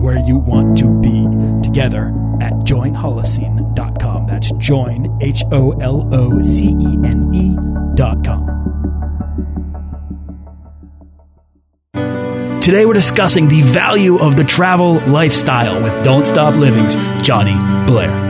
where you want to be together at joinholocene.com. That's join, H O L O C E N E.com. Today we're discussing the value of the travel lifestyle with Don't Stop Living's Johnny Blair.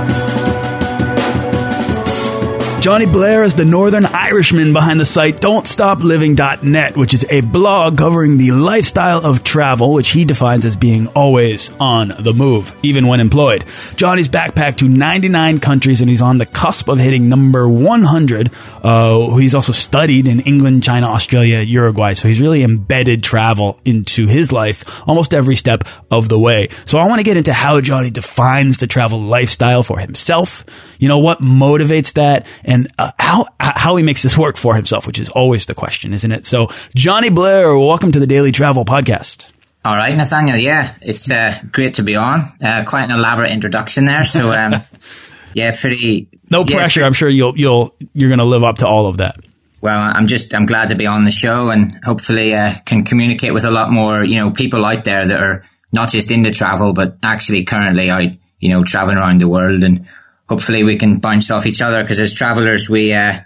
Johnny Blair is the Northern Irishman behind the site Don'tStopLiving.net, which is a blog covering the lifestyle of travel, which he defines as being always on the move, even when employed. Johnny's backpacked to 99 countries and he's on the cusp of hitting number 100. Uh, he's also studied in England, China, Australia, Uruguay, so he's really embedded travel into his life almost every step of the way. So I want to get into how Johnny defines the travel lifestyle for himself, you know, what motivates that, and uh, how how he makes this work for himself, which is always the question, isn't it? So, Johnny Blair, welcome to the Daily Travel Podcast. All right, Nathaniel. Yeah, it's uh, great to be on. Uh, quite an elaborate introduction there. So, um, yeah, pretty. No yeah, pressure. I'm sure you'll you'll you're going to live up to all of that. Well, I'm just I'm glad to be on the show and hopefully uh, can communicate with a lot more you know people out there that are not just into travel but actually currently out you know traveling around the world and hopefully we can bounce off each other because as travelers we uh,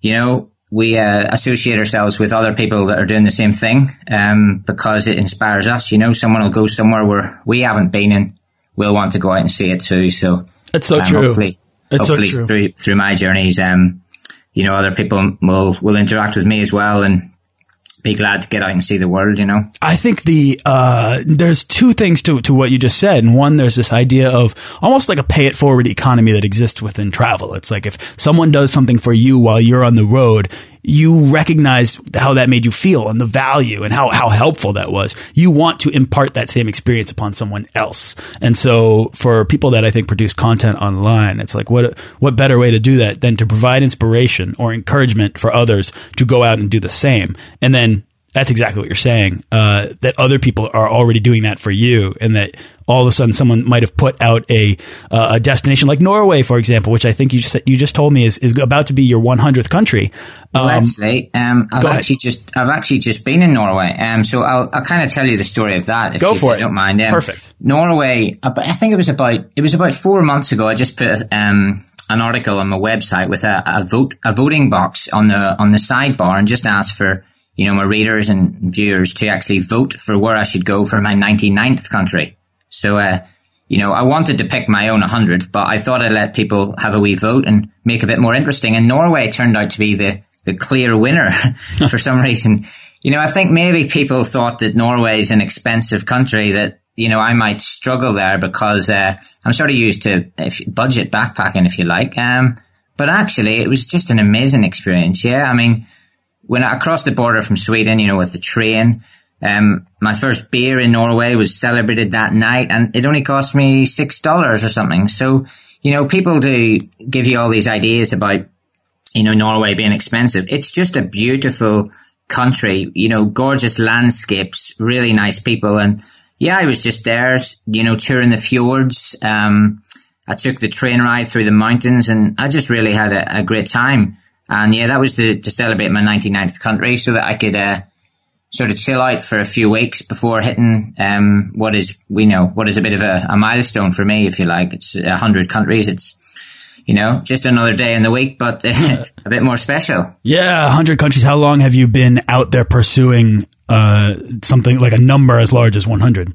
you know we uh, associate ourselves with other people that are doing the same thing um, because it inspires us. You know, someone will go somewhere where we haven't been and we'll want to go out and see it too. So That's so um, true. Hopefully, It's so hopefully true. through through my journeys, um, you know, other people will will interact with me as well and be glad to get out and see the world. You know. I think the uh, there's two things to to what you just said, and one there's this idea of almost like a pay it forward economy that exists within travel. It's like if someone does something for you while you're on the road, you recognize how that made you feel and the value and how how helpful that was. You want to impart that same experience upon someone else, and so for people that I think produce content online, it's like what what better way to do that than to provide inspiration or encouragement for others to go out and do the same, and then that's exactly what you're saying. Uh, that other people are already doing that for you, and that all of a sudden someone might have put out a uh, a destination like Norway, for example, which I think you just you just told me is, is about to be your 100th country. Um, actually, um, I've go ahead. actually just I've actually just been in Norway. Um, so I'll I'll kind of tell you the story of that. If, Go if for you it. don't mind. Um, Perfect. Norway. I think it was about it was about four months ago. I just put um, an article on my website with a, a vote a voting box on the on the sidebar and just asked for you know my readers and viewers to actually vote for where I should go for my 99th country. So. Uh, you know, I wanted to pick my own 100th, but I thought I'd let people have a wee vote and make a bit more interesting. And Norway turned out to be the, the clear winner for some reason. You know, I think maybe people thought that Norway is an expensive country that, you know, I might struggle there because, uh, I'm sort of used to if, budget backpacking, if you like. Um, but actually it was just an amazing experience. Yeah. I mean, when I crossed the border from Sweden, you know, with the train, um, my first beer in Norway was celebrated that night and it only cost me six dollars or something. So, you know, people do give you all these ideas about, you know, Norway being expensive. It's just a beautiful country, you know, gorgeous landscapes, really nice people. And yeah, I was just there, you know, touring the fjords. Um, I took the train ride through the mountains and I just really had a, a great time. And yeah, that was to, to celebrate my 99th country so that I could, uh, sort of chill out for a few weeks before hitting, um, what is, we know, what is a bit of a, a milestone for me, if you like. It's a hundred countries. It's, you know, just another day in the week, but a bit more special. yeah, A 100 countries. How long have you been out there pursuing uh, something like a number as large as 100?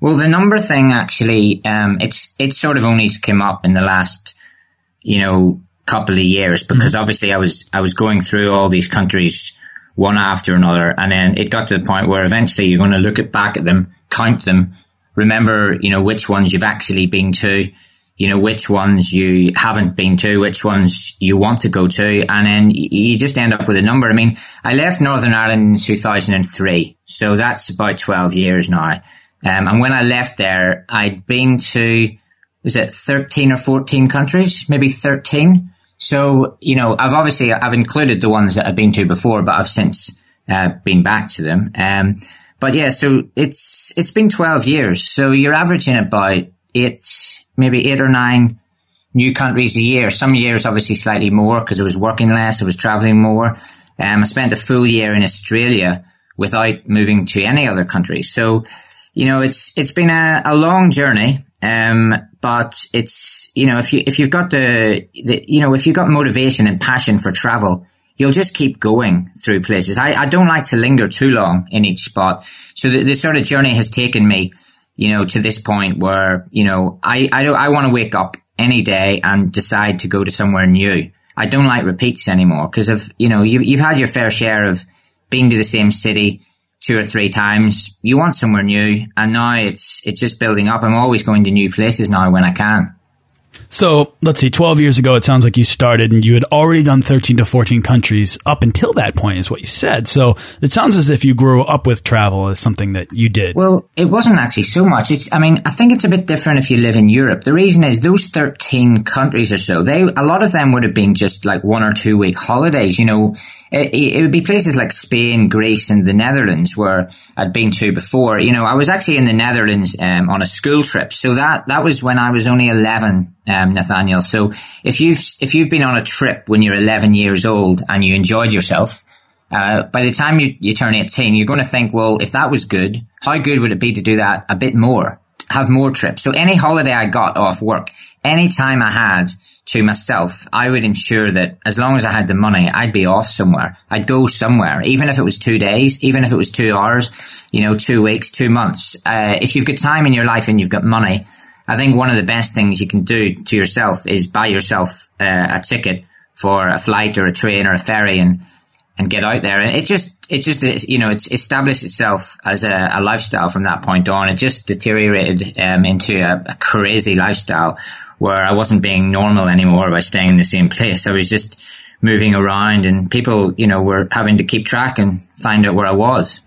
Well, the number thing actually, um, it's it sort of only came up in the last, you know, couple of years because obviously I was I was going through all these countries one after another. And then it got to the point where eventually you're going to look at back at them, count them, remember, you know, which ones you've actually been to, you know, which ones you haven't been to, which ones you want to go to. And then you just end up with a number. I mean, I left Northern Ireland in 2003. So that's about 12 years now. Um, and when I left there, I'd been to, was it 13 or 14 countries? Maybe 13. So, you know, I've obviously, I've included the ones that I've been to before, but I've since, uh, been back to them. Um, but yeah, so it's, it's been 12 years. So you're averaging about eight, maybe eight or nine new countries a year. Some years obviously slightly more because I was working less. I was traveling more. Um, I spent a full year in Australia without moving to any other country. So, you know, it's, it's been a, a long journey. Um, but it's, you know, if you, if you've got the, the, you know, if you've got motivation and passion for travel, you'll just keep going through places. I, I don't like to linger too long in each spot. So the, the sort of journey has taken me, you know, to this point where, you know, I, I don't, I want to wake up any day and decide to go to somewhere new. I don't like repeats anymore because of, you know, you've, you've had your fair share of being to the same city, two or three times. You want somewhere new, and now it's it's just building up. I'm always going to new places now when I can. So let's see, 12 years ago, it sounds like you started and you had already done 13 to 14 countries up until that point, is what you said. So it sounds as if you grew up with travel as something that you did. Well, it wasn't actually so much. It's, I mean, I think it's a bit different if you live in Europe. The reason is those 13 countries or so, they, a lot of them would have been just like one or two week holidays. You know, it, it would be places like Spain, Greece, and the Netherlands where I'd been to before. You know, I was actually in the Netherlands um, on a school trip. So that, that was when I was only 11 um, Nathaniel. So if you've if you've been on a trip when you're 11 years old and you enjoyed yourself, uh, by the time you, you turn 18, you're going to think, well, if that was good, how good would it be to do that a bit more, have more trips? So any holiday I got off work, any time I had to myself, I would ensure that as long as I had the money, I'd be off somewhere. I'd go somewhere, even if it was two days, even if it was two hours, you know, two weeks, two months. Uh, if you've got time in your life and you've got money, I think one of the best things you can do to yourself is buy yourself uh, a ticket for a flight or a train or a ferry and and get out there. And it just it just you know it's established itself as a, a lifestyle from that point on. It just deteriorated um, into a, a, crazy lifestyle where I wasn't being normal anymore by staying in the same place. I was just moving around, and people you know were having to keep track and find out where I was.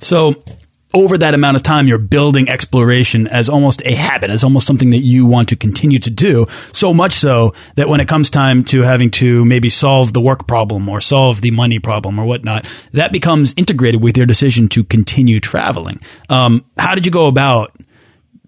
So over that amount of time, you're building exploration as almost a habit, as almost something that you want to continue to do. So much so that when it comes time to having to maybe solve the work problem or solve the money problem or whatnot, that becomes integrated with your decision to continue traveling. Um, how did you go about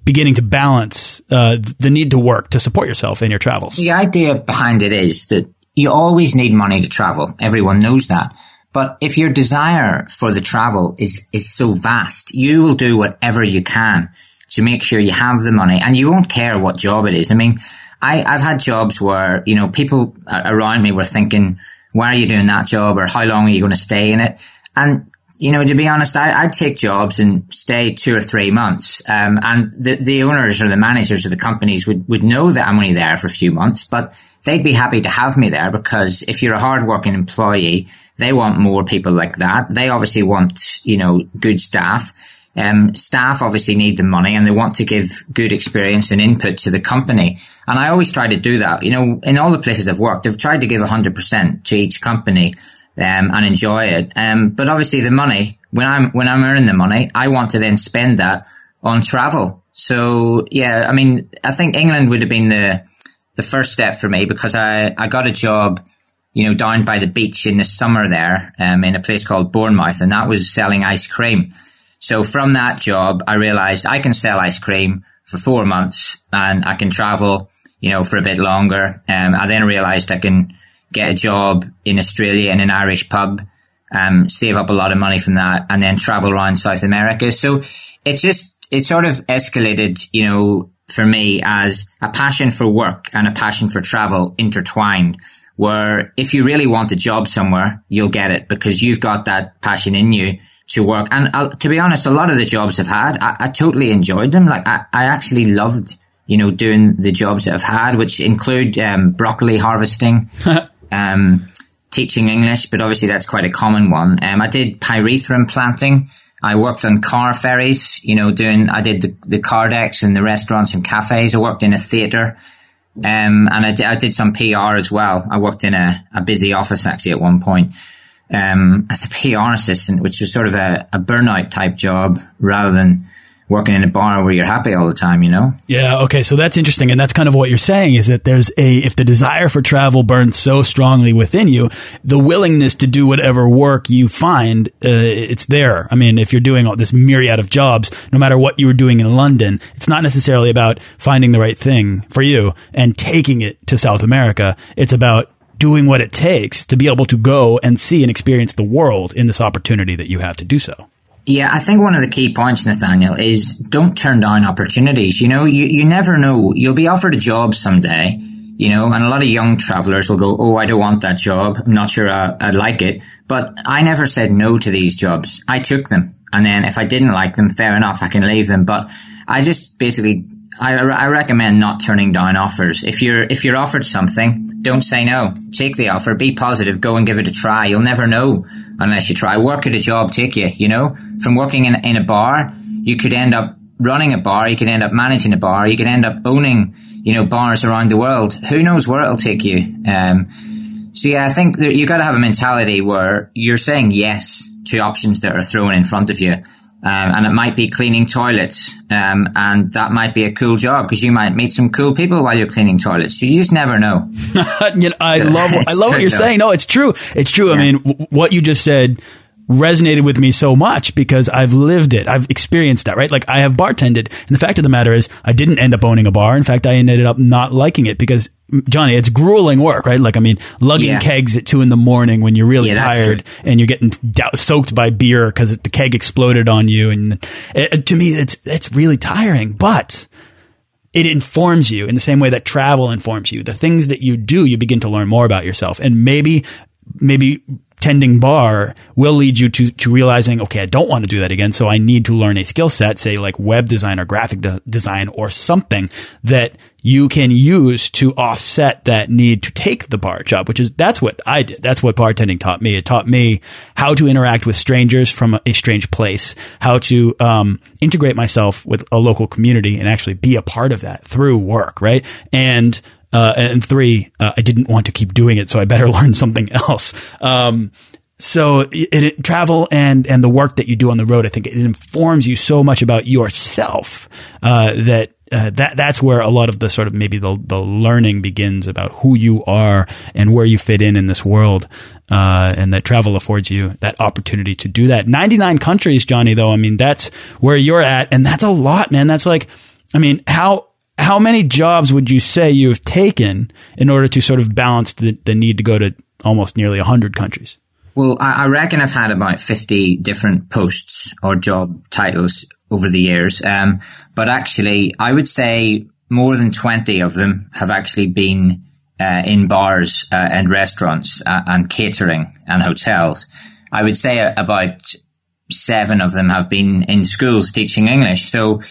beginning to balance uh, the need to work to support yourself in your travels? The idea behind it is that you always need money to travel. Everyone knows that. But if your desire for the travel is, is so vast, you will do whatever you can to make sure you have the money and you won't care what job it is. I mean, I, I've had jobs where, you know, people around me were thinking, why are you doing that job or how long are you going to stay in it? And, you know, to be honest, I, would take jobs and stay two or three months. Um, and the, the owners or the managers of the companies would, would know that I'm only there for a few months, but they'd be happy to have me there because if you're a hardworking employee, they want more people like that. They obviously want, you know, good staff. Um, staff obviously need the money and they want to give good experience and input to the company. And I always try to do that. You know, in all the places I've worked, I've tried to give 100% to each company, um, and enjoy it. Um, but obviously the money, when I'm, when I'm earning the money, I want to then spend that on travel. So yeah, I mean, I think England would have been the, the first step for me because I, I got a job, you know, down by the beach in the summer there, um, in a place called Bournemouth and that was selling ice cream. So from that job, I realized I can sell ice cream for four months and I can travel, you know, for a bit longer. Um, I then realized I can get a job in Australia in an Irish pub, um, save up a lot of money from that and then travel around South America. So it just, it sort of escalated, you know, for me as a passion for work and a passion for travel intertwined where if you really want a job somewhere, you'll get it because you've got that passion in you to work. And uh, to be honest, a lot of the jobs I've had, I, I totally enjoyed them. Like I, I, actually loved, you know, doing the jobs that I've had, which include um, broccoli harvesting, um, teaching English, but obviously that's quite a common one. Um, I did pyrethrum planting. I worked on car ferries, you know, doing, I did the, the car decks in the restaurants and cafes. I worked in a theatre. Um, and I did, I did some PR as well. I worked in a, a busy office actually at one point, um, as a PR assistant, which was sort of a, a burnout type job rather than, working in a bar where you're happy all the time, you know? Yeah. Okay. So that's interesting. And that's kind of what you're saying is that there's a, if the desire for travel burns so strongly within you, the willingness to do whatever work you find, uh, it's there. I mean, if you're doing all this myriad of jobs, no matter what you were doing in London, it's not necessarily about finding the right thing for you and taking it to South America. It's about doing what it takes to be able to go and see and experience the world in this opportunity that you have to do so. Yeah, I think one of the key points, Nathaniel, is don't turn down opportunities. You know, you, you never know. You'll be offered a job someday, you know, and a lot of young travelers will go, Oh, I don't want that job. I'm not sure I, I like it. But I never said no to these jobs. I took them. And then if I didn't like them, fair enough, I can leave them. But I just basically, I, I recommend not turning down offers. If you're, if you're offered something, don't say no. Take the offer, be positive, go and give it a try. You'll never know unless you try. Work at a job take you, you know? From working in, in a bar, you could end up running a bar, you could end up managing a bar, you could end up owning, you know, bars around the world. Who knows where it'll take you? Um, so yeah, I think that you gotta have a mentality where you're saying yes to options that are thrown in front of you. Um, and it might be cleaning toilets, um, and that might be a cool job because you might meet some cool people while you're cleaning toilets. So you just never know. you know I love, I love what you're saying. No, it's true. It's true. Yeah. I mean, w- what you just said resonated with me so much because I've lived it. I've experienced that, right? Like I have bartended. And the fact of the matter is I didn't end up owning a bar. In fact, I ended up not liking it because Johnny, it's grueling work, right? Like, I mean, lugging yeah. kegs at two in the morning when you're really yeah, tired and you're getting soaked by beer because the keg exploded on you. And it, to me, it's, it's really tiring, but it informs you in the same way that travel informs you. The things that you do, you begin to learn more about yourself. And maybe, maybe tending bar will lead you to, to realizing, okay, I don't want to do that again. So I need to learn a skill set, say like web design or graphic de design or something that you can use to offset that need to take the bar job, which is, that's what I did. That's what bartending taught me. It taught me how to interact with strangers from a, strange place, how to, um, integrate myself with a local community and actually be a part of that through work, right? And, uh, and three, uh, I didn't want to keep doing it, so I better learn something else. Um, so it, it, travel and and the work that you do on the road, I think it informs you so much about yourself uh, that uh, that that's where a lot of the sort of maybe the the learning begins about who you are and where you fit in in this world. Uh, and that travel affords you that opportunity to do that. 99 countries, Johnny, though. I mean, that's where you're at. And that's a lot, man. That's like, I mean, how, how many jobs would you say you've taken in order to sort of balance the, the need to go to almost nearly 100 countries? Well, I, reckon I've had about 50 different posts or job titles over the years. Um, but actually, I would say more than 20 of them have actually been uh, in bars uh, and restaurants uh, and catering and hotels. I would say about seven of them have been in schools teaching English. So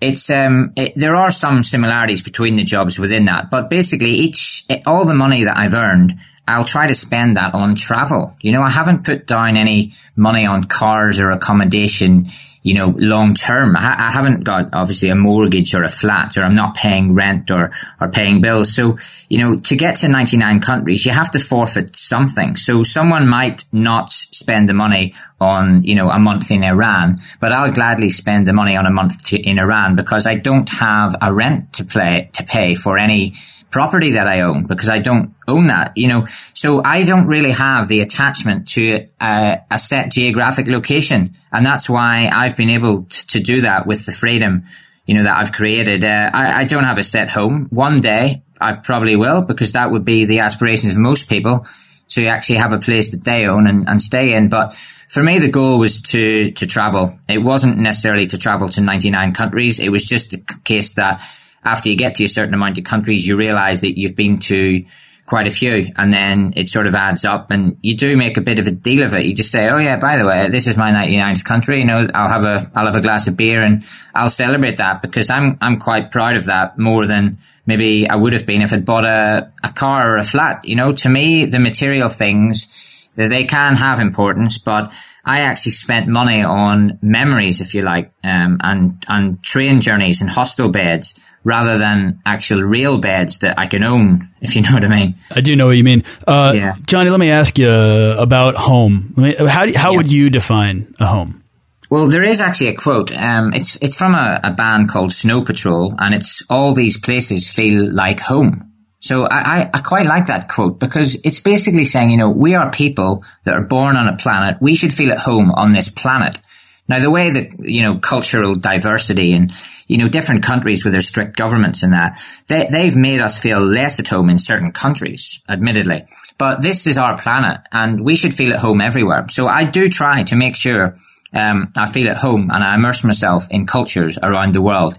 it's um it, there are some similarities between the jobs within that, but basically each all the money that I've earned, I'll try to spend that on travel. You know, I haven't put down any money on cars or accommodation you know, long term. I, I, haven't got obviously a mortgage or a flat or I'm not paying rent or, or paying bills. So, you know, to get to 99 countries, you have to forfeit something. So someone might not spend the money on, you know, a month in Iran, but I'll gladly spend the money on a month to, in Iran because I don't have a rent to play, to pay for any property that I own because I don't own that, you know. So I don't really have the attachment to a, a set geographic location. And that's why I've been able to, to do that with the freedom, you know, that I've created. Uh, I, I don't have a set home. One day I probably will because that would be the aspirations of most people to actually have a place that they own and, and stay in. But for me, the goal was to, to travel. It wasn't necessarily to travel to 99 countries. It was just a case that after you get to a certain amount of countries, you realize that you've been to quite a few and then it sort of adds up and you do make a bit of a deal of it. You just say, Oh yeah, by the way, this is my 99th country. You know, I'll have a, I'll have a glass of beer and I'll celebrate that because I'm, I'm quite proud of that more than maybe I would have been if I'd bought a, a car or a flat. You know, to me, the material things, they can have importance, but I actually spent money on memories, if you like, um, and, and train journeys and hostel beds rather than actual real beds that I can own, if you know what I mean. I do know what you mean. Uh, yeah. Johnny, let me ask you about home. How, how yeah. would you define a home? Well, there is actually a quote. Um, it's it's from a, a, band called Snow Patrol, and it's all these places feel like home. So I, I, I quite like that quote because it's basically saying, you know, we are people that are born on a planet. We should feel at home on this planet. Now, the way that, you know, cultural diversity and, you know, different countries with their strict governments and that, they, they've made us feel less at home in certain countries, admittedly. But this is our planet and we should feel at home everywhere. So I do try to make sure, um, I feel at home and I immerse myself in cultures around the world.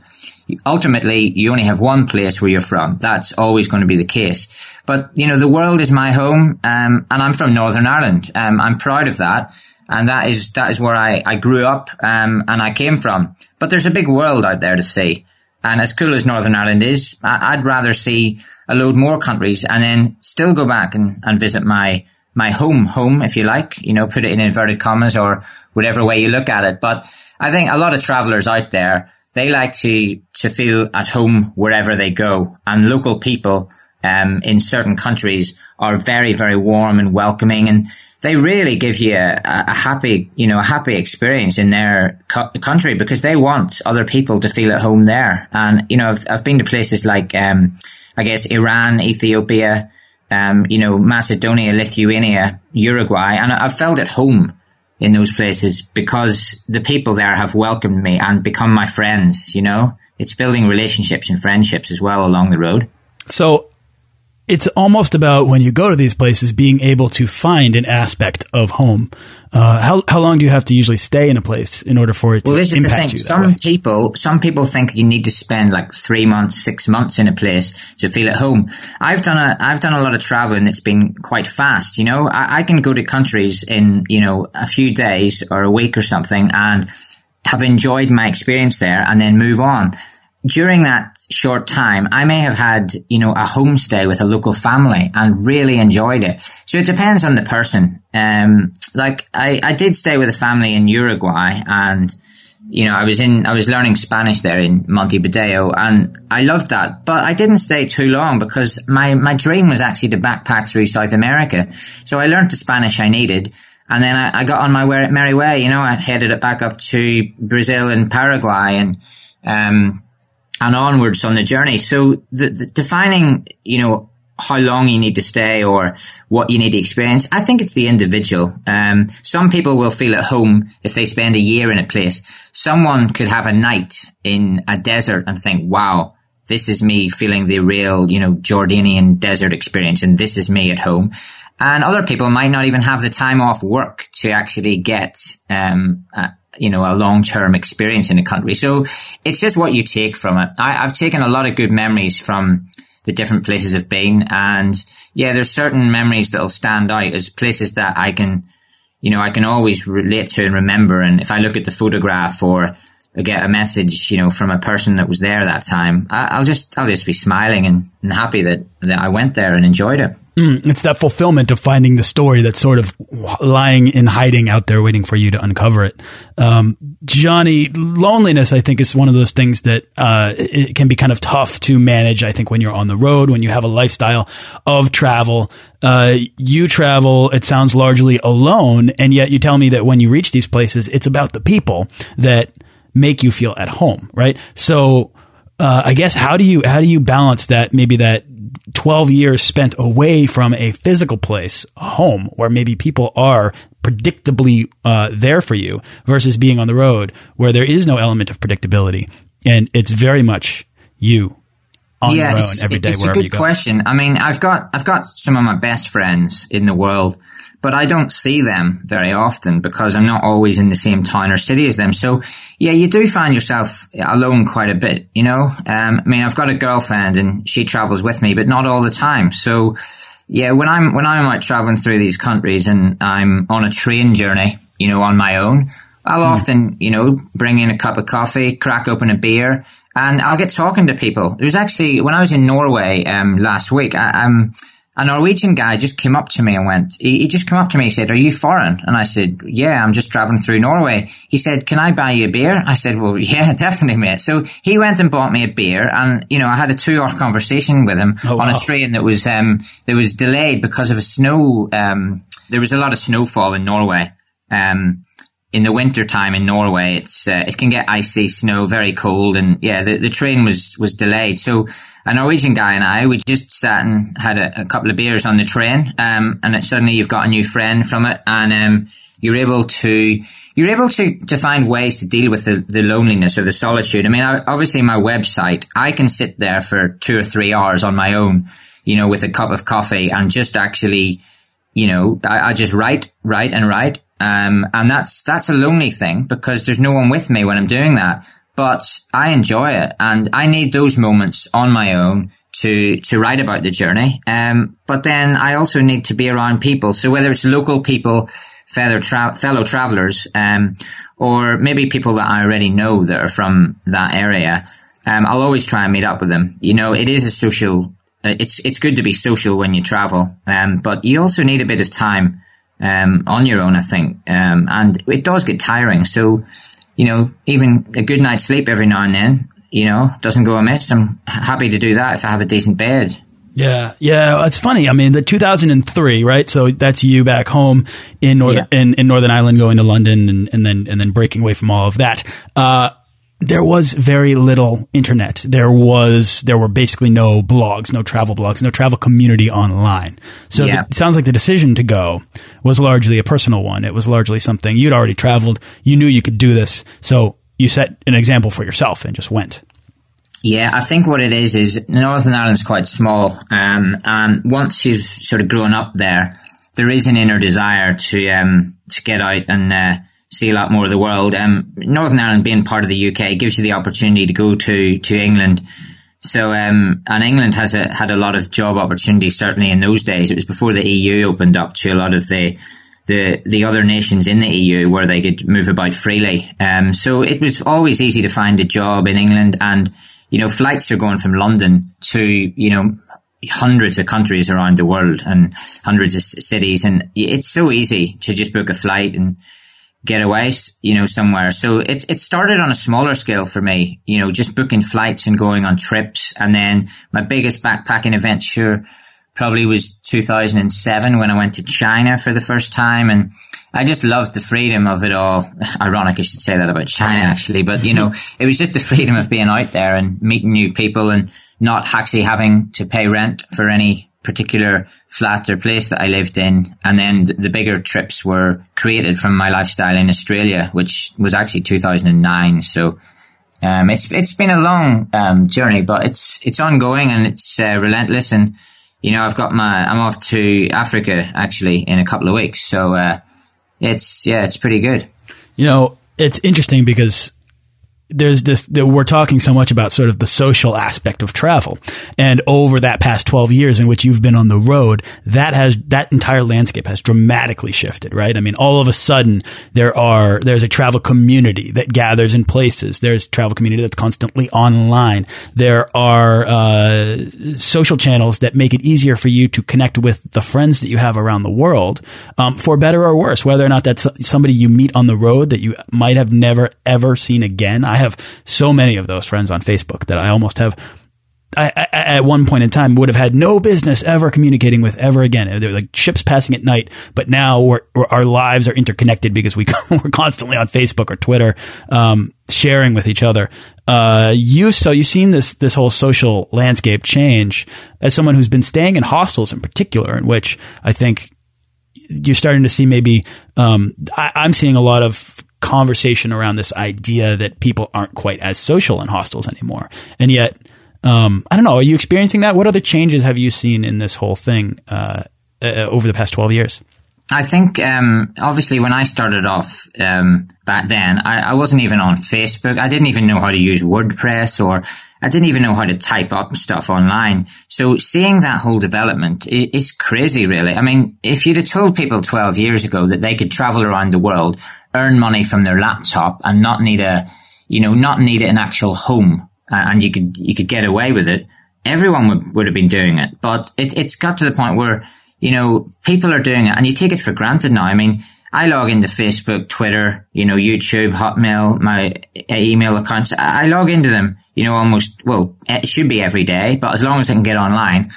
Ultimately, you only have one place where you're from. That's always going to be the case. But, you know, the world is my home, um, and I'm from Northern Ireland. Um, I'm proud of that and that is that is where I, I grew up um, and I came from. But there's a big world out there to see, and as cool as Northern Ireland is, I, would rather see a load more countries and then still go back and, and visit my my home home if you like, you know, put it in inverted commas or whatever way you look at it. But I think a lot of travelers out there they like to to feel at home wherever they go, and local people um, in certain countries are very very warm and welcoming and they really give you a, a, happy, you know, a happy experience in their co- country because they want other people to feel at home there. And, you know, I've, I've been to places like, um, I guess Iran, Ethiopia, um, you know, Macedonia, Lithuania, Uruguay, and I've felt at home in those places because the people there have welcomed me and become my friends, you know? It's building relationships and friendships as well along the road. So it's almost about when you go to these places being able to find an aspect of home. Uh, how how long do you have to usually stay in a place in order for it to well, this impact is the thing. Some way? people some people think you need to spend like three months, six months in a place to feel at home. I've done a I've done a lot of traveling that's been quite fast. You know, I, I can go to countries in you know a few days or a week or something and have enjoyed my experience there and then move on during that short time, I may have had, you know, a homestay with a local family and really enjoyed it. So it depends on the person. Um, like I, I did stay with a family in Uruguay and, you know, I was in, I was learning Spanish there in Montevideo and I loved that. But I didn't stay too long because my, my dream was actually to backpack through South America. So I learned the Spanish I needed. And then I, I got on my merry way, you know, I headed it back up to Brazil and Paraguay and, um, and onwards on the journey. So the, the defining, you know, how long you need to stay or what you need to experience. I think it's the individual. Um, some people will feel at home if they spend a year in a place. Someone could have a night in a desert and think, wow, this is me feeling the real, you know, Jordanian desert experience and this is me at home. And other people might not even have the time off work to actually get, um, you know, a long-term experience in a country. So it's just what you take from it. I, I've taken a lot of good memories from the different places I've been. And yeah, there's certain memories that'll stand out as places that I can, you know, I can always relate to and remember. And if I look at the photograph or get a message, you know, from a person that was there that time, I, will just, I'll just be smiling and, and happy that, that I went there and enjoyed it. Mm, it's that fulfillment of finding the story that's sort of lying in hiding out there waiting for you to uncover it. Um, Johnny, loneliness, I think, is one of those things that uh, it can be kind of tough to manage. I think when you're on the road, when you have a lifestyle of travel, uh, you travel, it sounds largely alone, and yet you tell me that when you reach these places, it's about the people that make you feel at home, right? So, uh, I guess how do you how do you balance that maybe that 12 years spent away from a physical place, a home, where maybe people are predictably uh, there for you versus being on the road where there is no element of predictability and it's very much you on yeah, your own every day it's wherever a good question. I mean, I've got I've got some of my best friends in the world but I don't see them very often because I'm not always in the same town or city as them. So yeah, you do find yourself alone quite a bit, you know? Um, I mean, I've got a girlfriend and she travels with me, but not all the time. So yeah, when I'm when I'm like traveling through these countries and I'm on a train journey, you know, on my own, I'll mm. often, you know, bring in a cup of coffee, crack open a beer, and I'll get talking to people. There's actually when I was in Norway um, last week, I, um, a Norwegian guy just came up to me and went, he, he, just came up to me and said, are you foreign? And I said, yeah, I'm just traveling through Norway. He said, can I buy you a beer? I said, well, yeah, definitely, mate. So he went and bought me a beer and, you know, I had a two hour conversation with him oh, on wow. a train that was, um, that was delayed because of a snow, um, there was a lot of snowfall in Norway. Um, in the winter time in Norway, it's uh, it can get icy, snow, very cold, and yeah, the, the train was was delayed. So a Norwegian guy and I, we just sat and had a, a couple of beers on the train, um, and it, suddenly you've got a new friend from it, and um, you're able to you're able to to find ways to deal with the, the loneliness or the solitude. I mean, I, obviously, my website, I can sit there for two or three hours on my own, you know, with a cup of coffee and just actually you know, I, I, just write, write and write. Um, and that's, that's a lonely thing because there's no one with me when I'm doing that. But I enjoy it and I need those moments on my own to, to write about the journey. Um, but then I also need to be around people. So whether it's local people, fellow, tra- fellow travelers, um, or maybe people that I already know that are from that area, um, I'll always try and meet up with them. You know, it is a social, uh, it's, it's good to be social when you travel. Um, but you also need a bit of time um, on your own, I think. Um, and it does get tiring. So, you know, even a good night's sleep every now and then, you know, doesn't go amiss. I'm happy to do that if I have a decent bed. Yeah, yeah, it's funny. I mean, the 2003, right? So that's you back home in Northern yeah. in, in Northern Ireland, going to London, and, and then and then breaking away from all of that. Uh, there was very little internet. There was, there were basically no blogs, no travel blogs, no travel community online. So yeah. the, it sounds like the decision to go was largely a personal one. It was largely something you'd already traveled. You knew you could do this. So you set an example for yourself and just went. Yeah, I think what it is is Northern Ireland's quite small. Um, and once you've sort of grown up there, there is an inner desire to, um, to get out and, uh, see a lot more of the world. Um, Northern Ireland being part of the UK gives you the opportunity to go to, to England. So, um, and England has a, had a lot of job opportunities, certainly in those days. It was before the EU opened up to a lot of the, the, the other nations in the EU where they could move about freely. Um, so it was always easy to find a job in England and, you know, flights are going from London to, you know, hundreds of countries around the world and hundreds of cities. And it's so easy to just book a flight and, get away, you know, somewhere. So it, it started on a smaller scale for me, you know, just booking flights and going on trips. And then my biggest backpacking adventure probably was 2007 when I went to China for the first time. And I just loved the freedom of it all. Ironic, I should say that about China actually, but you know, it was just the freedom of being out there and meeting new people and not actually having to pay rent for any particular flat or place that I lived in. And then the bigger trips were created from my lifestyle in Australia, which was actually 2009. So, um, it's, it's been a long, um, journey, but it's, it's ongoing and it's, uh, relentless. And, you know, I've got my, I'm off to Africa actually in a couple of weeks. So, uh, it's, yeah, it's pretty good. You know, it's interesting because there's this we're talking so much about sort of the social aspect of travel. And over that past 12 years in which you've been on the road that has that entire landscape has dramatically shifted right? I mean all of a sudden there are there's a travel community that gathers in places. There's travel community that's constantly online. There are uh, social channels that make it easier for you to connect with the friends that you have around the world um, for better or worse whether or not that's somebody you meet on the road that you might have never ever seen again. I I have so many of those friends on Facebook that I almost have I, I, at one point in time would have had no business ever communicating with ever again. They're like ships passing at night, but now we're, we're, our lives are interconnected because we we're constantly on Facebook or Twitter, um, sharing with each other. Uh, you so you've seen this this whole social landscape change as someone who's been staying in hostels in particular, in which I think you're starting to see maybe um, I, I'm seeing a lot of conversation around this idea that people aren't quite as social in hostels anymore. And yet, um, I don't know, are you experiencing that? What other changes have you seen in this whole thing uh, uh, over the past 12 years? I think, um, obviously, when I started off um, back then, I, I, wasn't even on Facebook. I didn't even know how to use WordPress or I didn't even know how to type up stuff online. So seeing that whole development is crazy, really. I mean, if you'd have told people 12 years ago that they could travel around the world, earn money from their laptop and not need a, you know, not need an actual home and you could, you could get away with it, everyone would, would have been doing it. But it, it's got to the point where, you know, people are doing it and you take it for granted now. I mean, I log into Facebook, Twitter, you know, YouTube, Hotmail, my uh, email accounts. I log into them you know, almost, well, it should be every day, but as long as I can get online,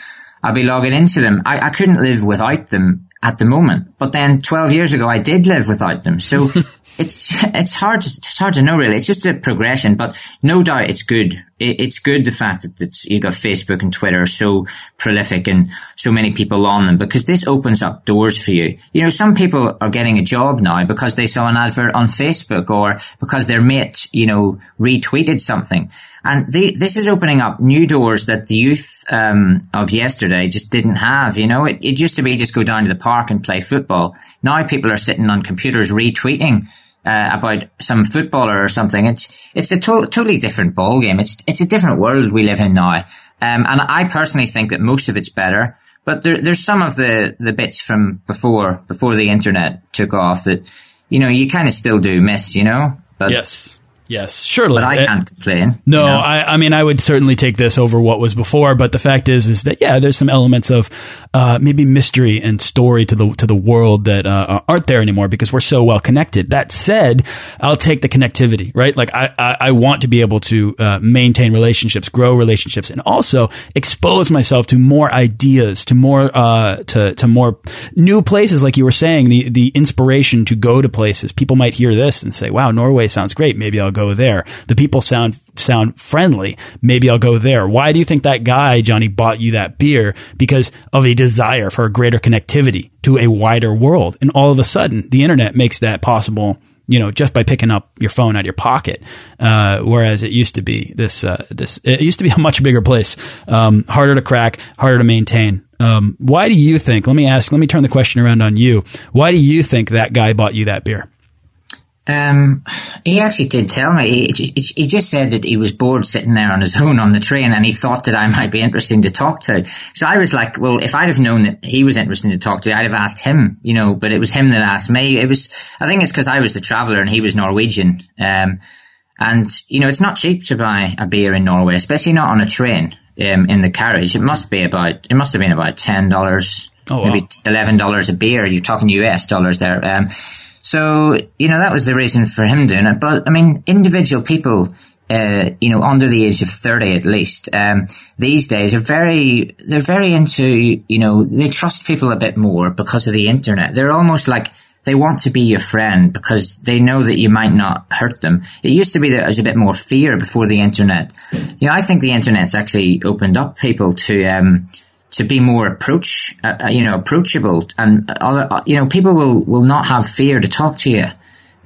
I'll be logging into them. I, I couldn't live without them at the moment. But then 12 years ago, I did live without them. So it's it's hard it's hard to know really. It's just a progression, but no doubt it's good. It's good the fact that you've got Facebook and Twitter so prolific and so many people on them because this opens up doors for you. You know, some people are getting a job now because they saw an advert on Facebook or because their mate, you know, retweeted something. And this is opening up new doors that the youth um, of yesterday just didn't have. You know, it, it used to be just go down to the park and play football. Now people are sitting on computers retweeting uh, about some footballer or something. It's it's a to- totally different ball game. It's it's a different world we live in now. Um, and I personally think that most of it's better. But there, there's some of the, the bits from before before the internet took off that you know you kind of still do miss. You know. But yes. Yes, surely. But I can't complain. No, you know? I, I mean, I would certainly take this over what was before. But the fact is, is that yeah, there's some elements of uh, maybe mystery and story to the to the world that uh, aren't there anymore because we're so well connected. That said, I'll take the connectivity, right? Like I I, I want to be able to uh, maintain relationships, grow relationships, and also expose myself to more ideas, to more uh, to to more new places. Like you were saying, the the inspiration to go to places. People might hear this and say, "Wow, Norway sounds great. Maybe I'll go." Go there. The people sound sound friendly. Maybe I'll go there. Why do you think that guy, Johnny, bought you that beer? Because of a desire for a greater connectivity to a wider world. And all of a sudden, the internet makes that possible you know, just by picking up your phone out of your pocket. Uh, whereas it used to be this, uh, this, it used to be a much bigger place, um, harder to crack, harder to maintain. Um, why do you think? Let me ask. Let me turn the question around on you. Why do you think that guy bought you that beer? Um, he actually did tell me. He, he, he, just said that he was bored sitting there on his own on the train, and he thought that I might be interesting to talk to. So I was like, "Well, if I'd have known that he was interesting to talk to, I'd have asked him." You know, but it was him that asked me. It was, I think, it's because I was the traveller and he was Norwegian. Um, and you know, it's not cheap to buy a beer in Norway, especially not on a train. Um, in the carriage, it must be about. It must have been about ten dollars, oh, maybe eleven dollars a beer. You're talking US dollars there. So, you know, that was the reason for him doing it. But, I mean, individual people, uh, you know, under the age of 30 at least, um, these days are very, they're very into, you know, they trust people a bit more because of the internet. They're almost like, they want to be your friend because they know that you might not hurt them. It used to be that there was a bit more fear before the internet. You know, I think the internet's actually opened up people to, um, to be more approach, uh, uh, you know, approachable, and other, uh, you know, people will will not have fear to talk to you.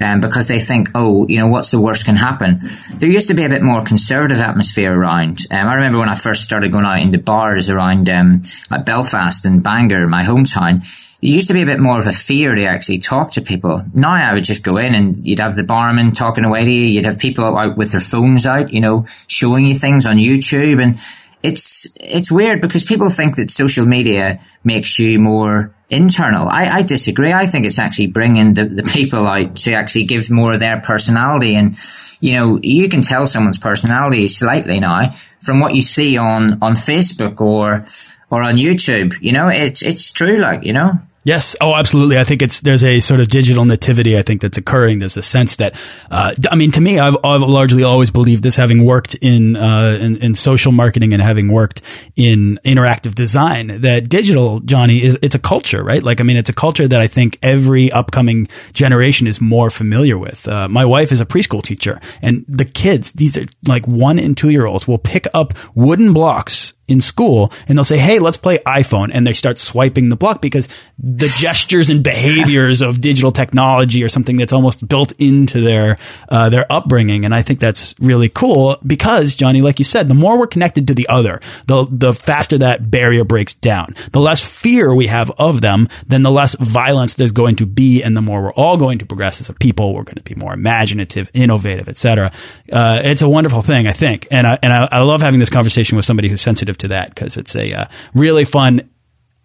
Um, because they think, oh, you know, what's the worst can happen? There used to be a bit more conservative atmosphere around. Um, I remember when I first started going out into bars around um, like Belfast and Bangor, my hometown. It used to be a bit more of a fear to actually talk to people. Now I would just go in and you'd have the barman talking away to you. You'd have people out with their phones out, you know, showing you things on YouTube and it's it's weird because people think that social media makes you more internal. I, I disagree. I think it's actually bringing the, the people out to actually give more of their personality. And, you know, you can tell someone's personality slightly now from what you see on, on Facebook or, or on YouTube. You know, it's, it's true, like, you know? Yes. Oh, absolutely. I think it's there's a sort of digital nativity. I think that's occurring. There's a sense that, uh, I mean, to me, I've, I've largely always believed this, having worked in, uh, in, in social marketing and having worked in interactive design, that digital, Johnny, is it's a culture, right? Like, I mean, it's a culture that I think every upcoming generation is more familiar with. Uh, my wife is a preschool teacher, and the kids, these are like one and two year olds, will pick up wooden blocks in school and they'll say, Hey, let's play iPhone. And they start swiping the block because the gestures and behaviors of digital technology are something that's almost built into their, uh, their upbringing. And I think that's really cool because Johnny, like you said, the more we're connected to the other, the, the faster that barrier breaks down. The less fear we have of them, then the less violence there's going to be. And the more we're all going to progress as a people, we're going to be more imaginative, innovative, etc. Uh, it's a wonderful thing, I think. And I, and I, I love having this conversation with somebody who's sensitive to that because it's a uh, really fun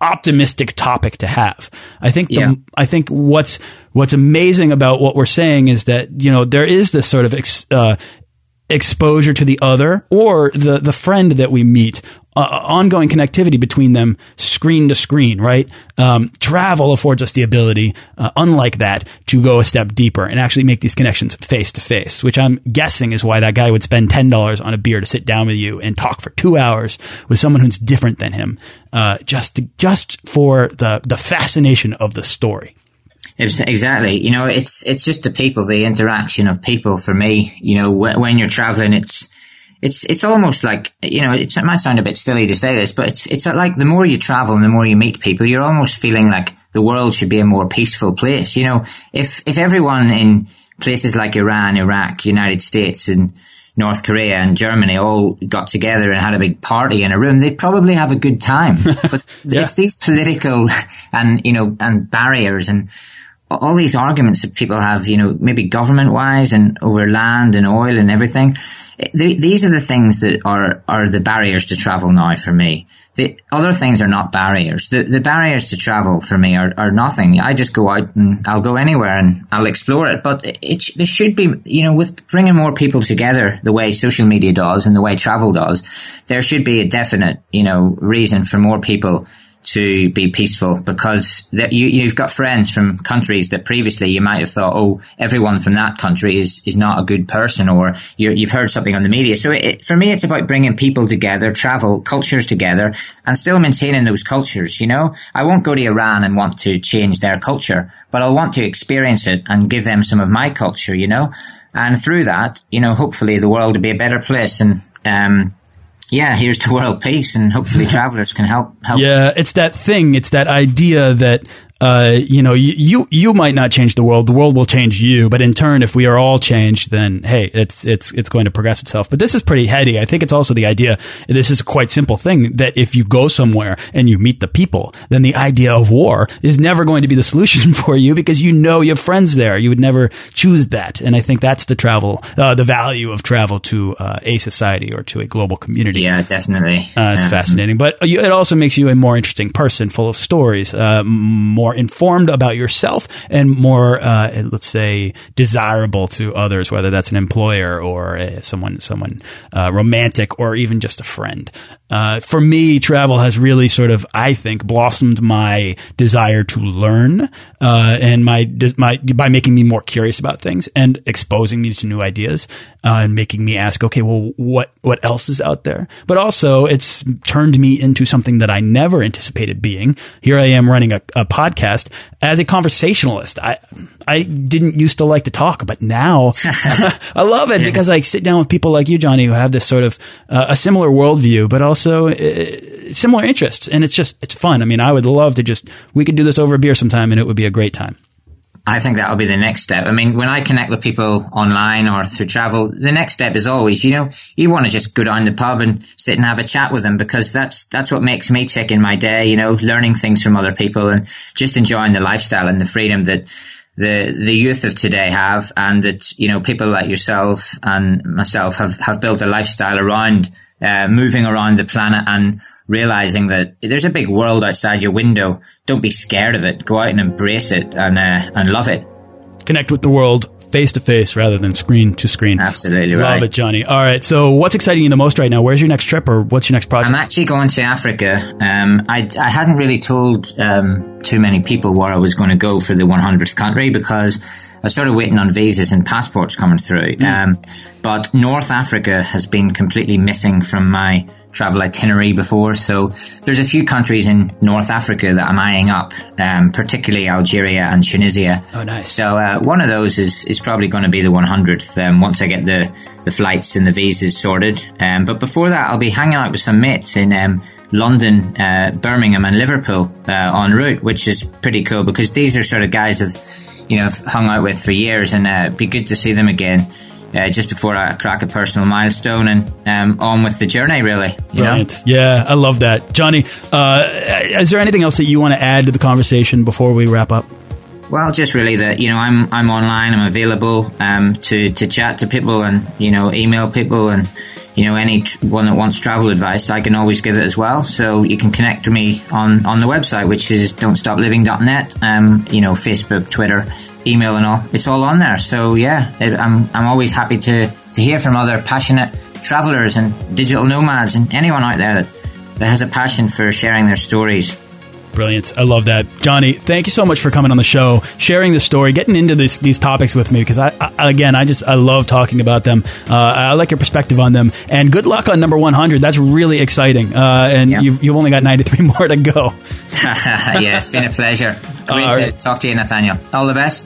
optimistic topic to have. I think the, Yeah. I think what's what's amazing about what we're saying is that you know there is this sort of ex, uh, exposure to the other or the the friend that we meet. Uh, ongoing connectivity between them, screen to screen, right? Um, travel affords us the ability, uh, unlike that, to go a step deeper and actually make these connections face to face. Which I'm guessing is why that guy would spend ten dollars on a beer to sit down with you and talk for two hours with someone who's different than him, uh, just to, just for the the fascination of the story. Exactly. You know, it's it's just the people, the interaction of people. For me, you know, wh- when you're traveling, it's it's it's almost like you know, it's, it might sound a bit silly to say this, but it's it's like the more you travel and the more you meet people, you're almost feeling like the world should be a more peaceful place. You know, if if everyone in places like Iran, Iraq, United States, and North Korea and Germany all got together and had a big party in a room, they'd probably have a good time. But it's these political and, you know, and barriers and all these arguments that people have, you know, maybe government wise and over land and oil and everything. Th- these are the things that are, are the barriers to travel now for me. The other things are not barriers. The, the barriers to travel for me are, are nothing. I just go out and I'll go anywhere and I'll explore it. But it, it, there should be, you know, with bringing more people together the way social media does and the way travel does, there should be a definite, you know, reason for more people to be peaceful because that you, you've got friends from countries that previously you might have thought, oh, everyone from that country is, is not a good person or you you've heard something on the media. So it, for me, it's about bringing people together, travel, cultures together and still maintaining those cultures. You know, I won't go to Iran and want to change their culture, but I'll want to experience it and give them some of my culture, you know, and through that, you know, hopefully the world will be a better place and, um, yeah, here's to world peace, and hopefully travelers can help help. Yeah, it's that thing. It's that idea that uh, you know, you, you you might not change the world. The world will change you. But in turn, if we are all changed, then hey, it's it's it's going to progress itself. But this is pretty heady. I think it's also the idea. This is a quite simple thing that if you go somewhere and you meet the people, then the idea of war is never going to be the solution for you because you know you have friends there. You would never choose that. And I think that's the travel, uh, the value of travel to uh, a society or to a global community. Yeah, definitely. Uh, it's Yeah. fascinating, but it also makes you a more interesting person, full of stories, uh, m- more informed about yourself, and more, uh, let's say, desirable to others, whether that's an employer or uh, someone, someone uh, romantic, or even just a friend. Uh, for me, travel has really sort of, I think, blossomed my desire to learn, uh, and my my by making me more curious about things and exposing me to new ideas, uh, and making me ask, okay, well, what what else is out there? But also, it's turned me into something that I never anticipated being. Here I am running a, a podcast as a conversationalist. I I didn't used to like to talk, but now I love it because I sit down with people like you, Johnny, who have this sort of uh, a similar worldview, but also uh, similar interests, and it's just it's fun. I mean, I would love to just we could do this over a beer sometime, and it would be a great time. I think that'll be the next step. I mean, when I connect with people online or through travel, the next step is always, you know, you want to just go down the pub and sit and have a chat with them because that's, that's what makes me tick in my day, you know, learning things from other people and just enjoying the lifestyle and the freedom that the, the youth of today have and that, you know, people like yourself and myself have, have built a lifestyle around, uh, moving around the planet and realizing that there's a big world outside your window. Don't be scared of it. Go out and embrace it and, uh, and love it. Connect with the world face to face rather than screen to screen. Absolutely Love right. it, Johnny. All right. So, what's exciting you the most right now? Where's your next trip, or what's your next project? I'm actually going to Africa. Um, I, I hadn't really told um, too many people where I was going to go for the 100th country because I started waiting on visas and passports coming through. Um, but North Africa has been completely missing from my travel itinerary before. So there's a few countries in North Africa that I'm eyeing up, um, particularly Algeria and Tunisia. Oh, nice. So uh, one of those is, is probably going to be the 100th um, once I get the, the flights and the visas sorted. Um, but before that, I'll be hanging out with some mates in um, London, uh, Birmingham, and Liverpool uh, en route, which is pretty cool because these are sort of guys I've you know I've hung out with for years, and uh, it'd be good to see them again uh, just before I crack a personal milestone and um, on with the journey, really. You Brilliant. know? Yeah, I love that. Johnny, uh, is there anything else that you want to add to the conversation before we wrap up? Well, just really that you know I'm I'm online. I'm available um, to to chat to people and you know email people and you know anyone that wants travel advice. I can always give it as well. So you can connect to me on on the website, which is don'tstopliving.net. Um, you know Facebook, Twitter, email, and all. It's all on there. So yeah, I'm I'm always happy to to hear from other passionate travelers and digital nomads and anyone out there that that has a passion for sharing their stories. Brilliant. I love that. Johnny, thank you so much for coming on the show, sharing the story, getting into this, these topics with me because I, I, again, I just, I love talking about them. Uh, I like your perspective on them and good luck on number 100. That's really exciting. Uh, and Yeah. you've, you've only got 93 more to go. yeah, it's been a pleasure. Great All to talk to you, Nathaniel. All the best.